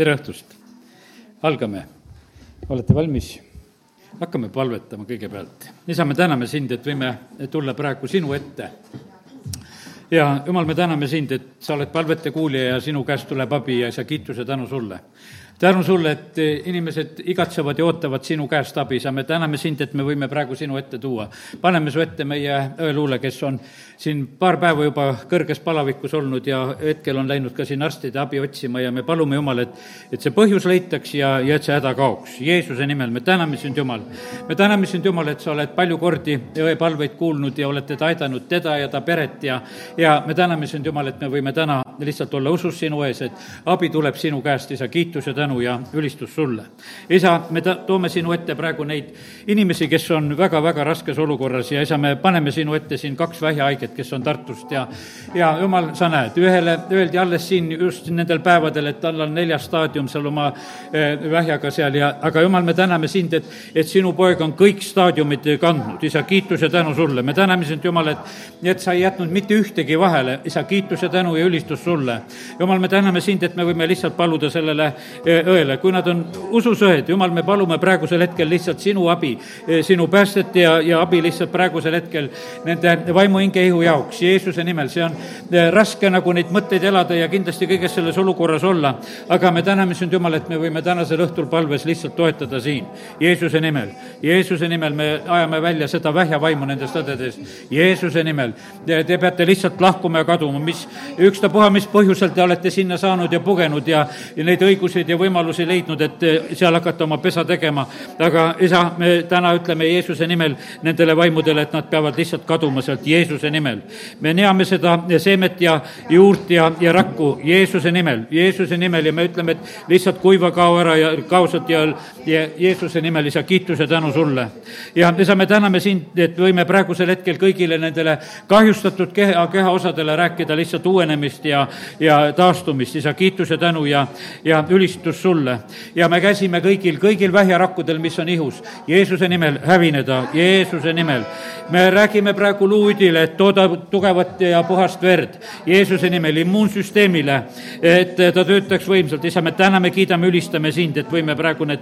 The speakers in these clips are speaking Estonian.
tere õhtust! algame, olete valmis? hakkame palvetama kõigepealt. isa, me täname sind, et võime tulla praegu sinu ette. ja jumal, me täname sind, et sa oled palvete kuulja ja sinu käest tuleb abi ja sa kiituse tänu sulle tänu sulle, et inimesed igatsevad ja ootavad sinu käest abi, sa, me täname sind, et me võime praegu sinu ette tuua. paneme su ette meie õeluule, kes on siin paar päeva juba kõrges palavikus olnud ja hetkel on läinud ka siin arstide abi otsima ja me palume, Jumal, et, et see põhjus leitaks ja, ja et see häda kaoks. Jeesuse nimel me täname sind, Jumal. me täname sind, Jumal, et sa oled palju kordi õepalveid kuulnud ja oled teda aidanud, teda ja ta peret ja, ja me täname sind, Jumal, et me võime täna lihtsalt olla usus sinu ees, et abi tuleb sinu käest, isa, kiitus ja tänu tänu ja ülistus sulle. isa, me ta-, toome sinu ette praegu neid inimesi, kes on väga-väga raskes olukorras ja isa, me paneme sinu ette siin kaks vähihaiget, kes on Tartust ja ja jumal, sa näed, ühele öeldi alles siin just nendel päevadel, et tal on neljas staadium seal oma eh, vähjaga seal ja aga jumal, me täname sind, et, et sinu poeg on kõik staadiumid kandnud, isa, kiitus ja tänu sulle, me täname sind, Jumal, et, et sa ei jätnud mitte ühtegi vahele, isa, kiitus ja tänu ja ülistus sulle. Jumal, me täname sind, et me võime lihtsalt paluda sellele eh, õele, kui nad on usus õed, jumal, me palume praegusel hetkel lihtsalt sinu abi, eh, sinu päästet ja, ja abi lihtsalt praegusel hetkel nende vaimu, hinge, ihu jaoks, Jeesuse nimel, see on eh, raske nagu neid mõtteid elada ja kindlasti kõiges selles olukorras olla. aga me täname sind, Jumal, et me võime tänasel õhtul palves lihtsalt toetada siin, Jeesuse nimel. Jeesuse nimel me ajame välja seda vähja vaimu nendest õdedest, Jeesuse nimel. Te peate lihtsalt lahkuma ja kaduma, mis, ükstapuha, mis põhjusel te olete sinna saanud ja pugenud ja, ja neid õiguseid ja võimalusi leidnud, et eh, seal hakata oma pesa tegema. aga isa, me täna ütleme Jeesuse nimel nendele vaimudele, et nad peavad lihtsalt kaduma sealt Jeesuse nimel. me neame seda seemet ja juurt ja, ja rakku Jeesuse nimel, Jeesuse nimel ja me ütleme, et lihtsalt kuiva kao ära ja kaosad ja, ja Jeesuse nimel, isa, kiituse tänu sulle. ja isa, me täname sind, et võime praegusel hetkel kõigile nendele kahjustatud keha, kehaosadele rääkida lihtsalt uuenemist ja, ja taastumist, isa, kiituse tänu ja, ja ülistus sulle. ja me käsime kõigil, kõigil vähjarakkudel, mis on ihus, Jeesuse nimel hävineda, Jeesuse nimel. me räägime praegu luudile, et tooda tugevat ja puhast verd Jeesuse nimel immuunsüsteemile, et ta töötaks võimsalt. isa, me täname, kiidame, ülistame sind, et võime praegu need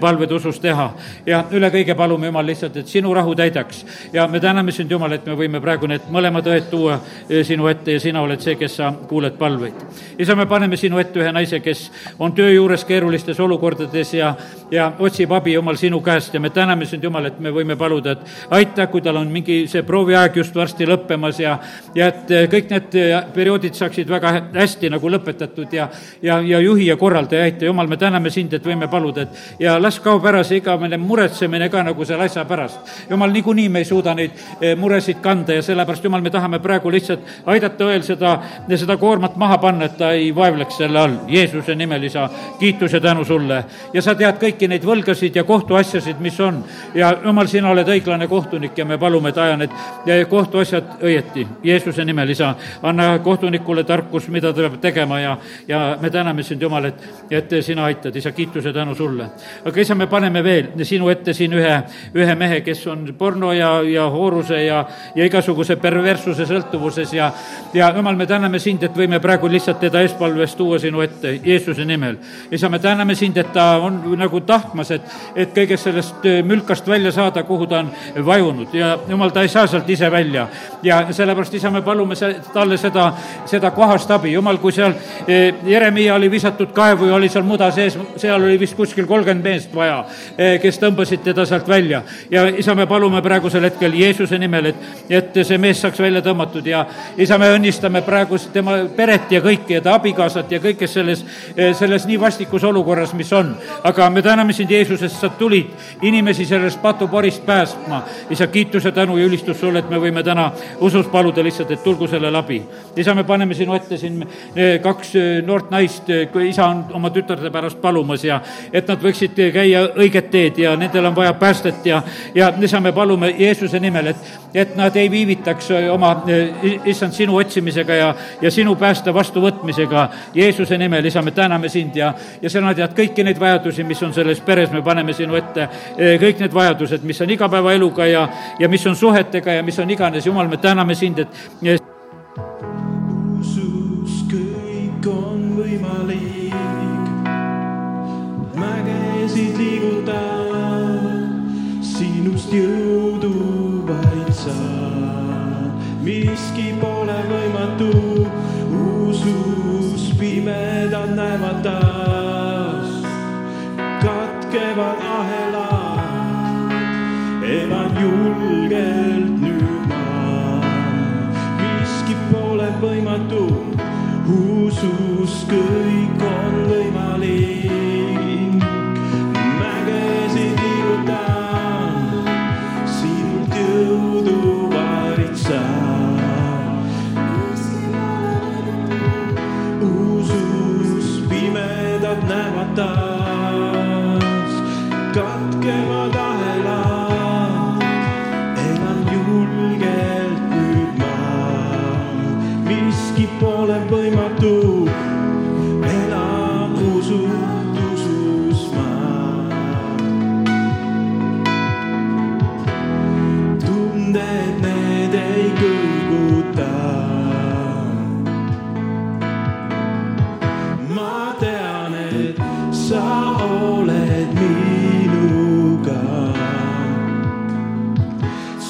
palved usus teha. ja üle kõige palume, Jumal, lihtsalt, et sinu rahu täidaks. ja me täname sind, Jumal, et me võime praegu need mõlemad õed tuua eh, sinu ette ja sina oled see, kes sa kuuled palveid. isa, me paneme sinu ette ühe naise, kes on töö juures keerulistes olukordades ja, ja otsib abi, Jumal, sinu käest ja me täname sind, Jumal, et me võime paluda, et aita, kui tal on mingi see prooviaeg just varsti lõppemas ja, ja et kõik need perioodid saaksid väga hästi nagu lõpetatud ja, ja, ja juhi ja korraldaja aita, Jumal, me täname sind, et võime paluda, et ja las kaob ära see igavene muretsemine ka nagu selle asja pärast. Jumal, niikuinii me ei suuda neid eh, muresid kanda ja sellepärast, Jumal, me tahame praegu lihtsalt aidata õel seda, seda koormat maha panna, et ta ei vaevleks selle all. Jeesuse nimel, isa, kiitus ja tänu sulle. ja sa tead kõiki neid võlgasid ja kohtuasjasid, mis on. ja jumal, sina oled õiglane kohtunik ja me palume, et aja need kohtuasjad õieti. Jeesuse nimel, isa, anna kohtunikule tarkus, mida ta peab tegema ja, ja me täname sind, Jumal, et, et sina aitad, isa, kiitus ja tänu sulle. aga isa, me paneme veel sinu ette siin ühe, ühe mehe, kes on porno ja, ja hooruse ja, ja igasuguse perverssuse sõltuvuses ja, ja jumal, me täname sind, et võime praegu lihtsalt teda esmapalves tuua sinu ette Jeesuse nimel. isa, me täname sind, et ta on nagu tahtmas, et, et kõigest sellest äh, mülkast välja saada, kuhu ta on vajunud ja jumal, ta ei saa sealt ise välja. ja sellepärast, isa, me palume talle seda, seda kohast abi, jumal, kui seal äh, Jeremiah oli visatud kaevu ja oli seal muda sees, seal oli vist kuskil kolmkümmend meest vaja, äh, kes tõmbasid teda sealt välja. ja isa, me palume praegusel hetkel Jeesuse nimel, et, et see mees saaks välja tõmmatud ja isa, me õnnistame praegu tema peret ja kõiki ja ta abikaasat ja kõik, kes selles, selles nii vastikus olukorras, mis on. aga me täname sind, Jeesus, et sa tulid inimesi sellest patuporist päästma. isa, kiituse, tänu ja ülistus sulle, et me võime täna usus paluda lihtsalt, et tulgu sellele abi. isa, me paneme sinu ette siin eh, kaks eh, noort naist, eh, kui isa on oma tütarde pärast palumas ja et nad võiksid käia õiget teed ja nendel on vaja päästet ja, ja isa, me palume Jeesuse nimel, et, et nad ei viivitaks oma, issand, sinu otsimisega ja, ja sinu pääste vastuvõtmisega. Jeesuse nimel, isa, me täname sind ja, ja sina tead kõiki neid vajadusi, mis on selles peres, me paneme sinu ette eh, kõik need vajadused, mis on igapäevaeluga ja, ja mis on suhetega ja mis on iganes, jumal, me täname sind, et nimed annavad taas, katkevad ahelad, elan julgelt nüüd ma. miski pole võimatu, usus kõik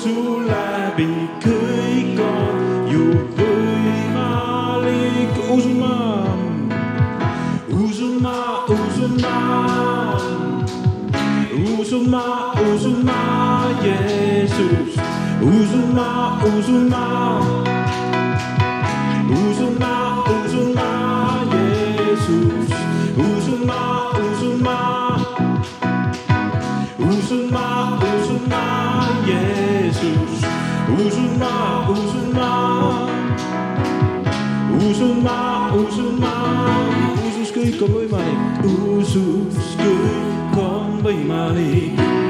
su läbi kõik on ju võimalik. usun ma, usun ma, usun ma, usun ma, usun ma, Jeesus. usun ma, usun ma, usun ma, usun ma, Jeesus. Kom bij mij, oezoes, kom bij.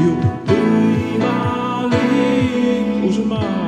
you be my lead.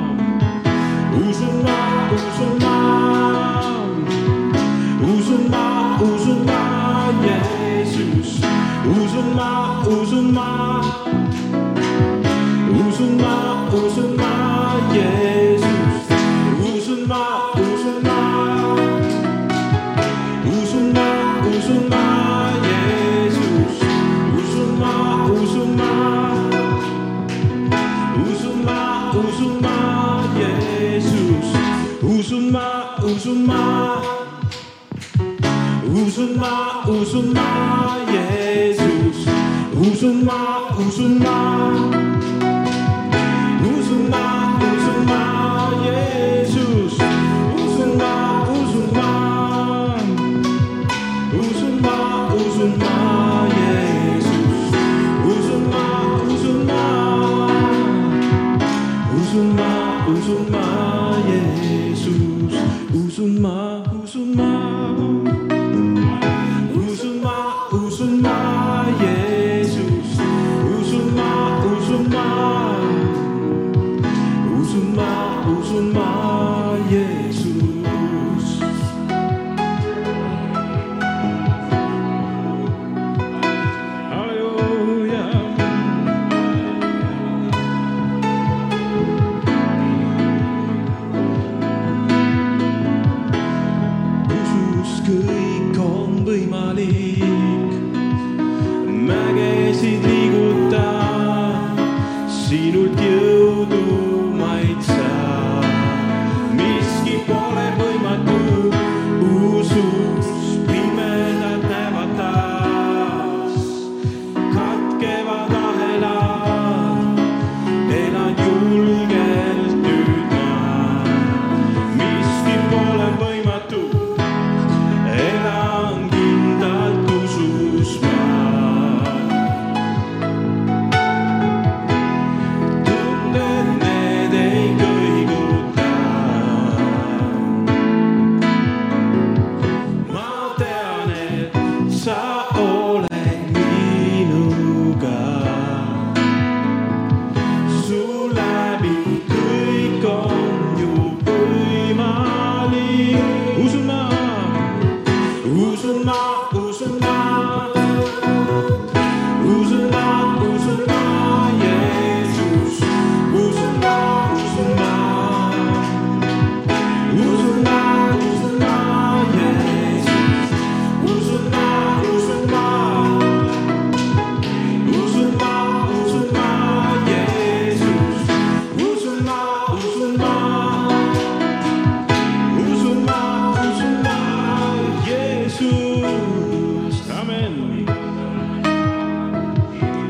kõik on võimalik.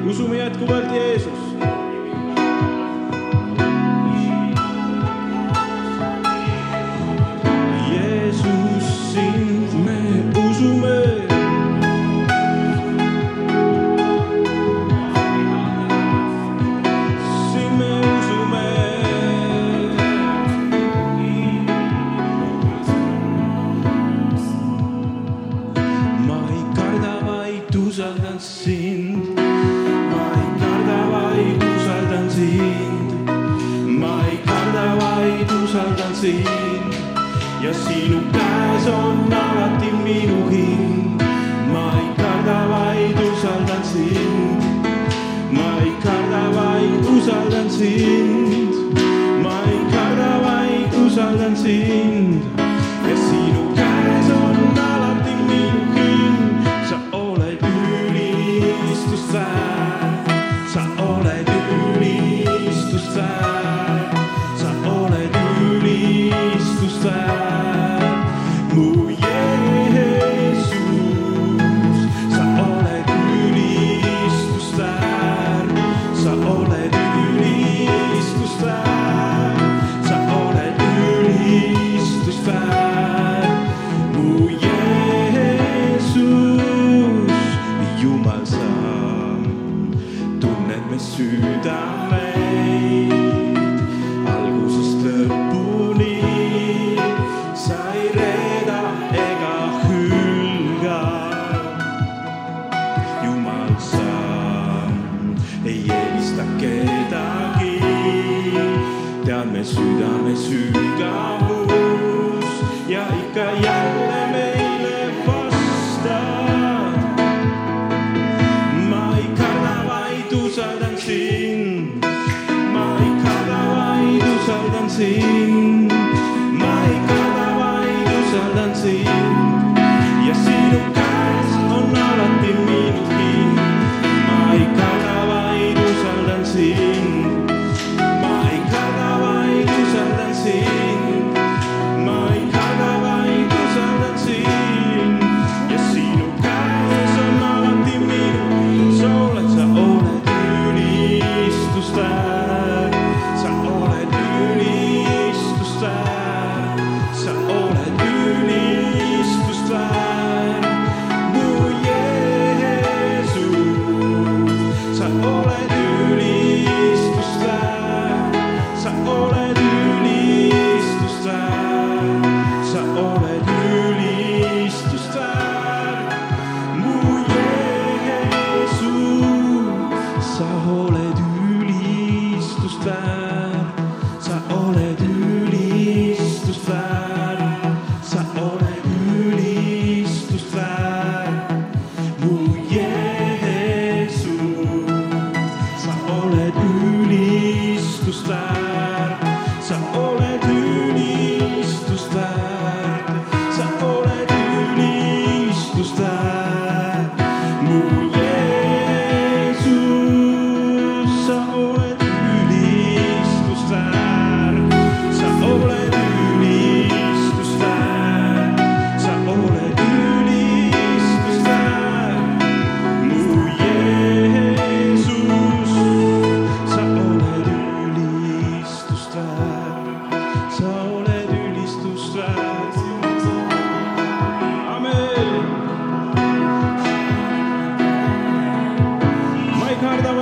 usume jätkuvalt Jeesus. sind, mein Kadaver, ich usaldan sind.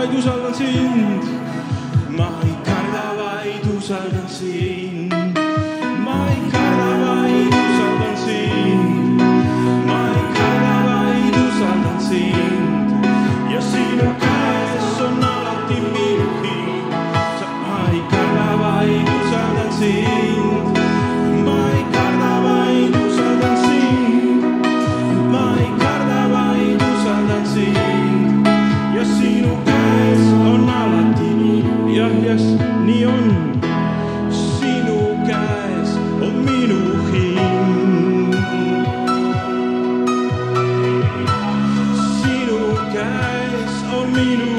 vaid usaldan sind. ma ei karda, vaid usaldan sind. minute.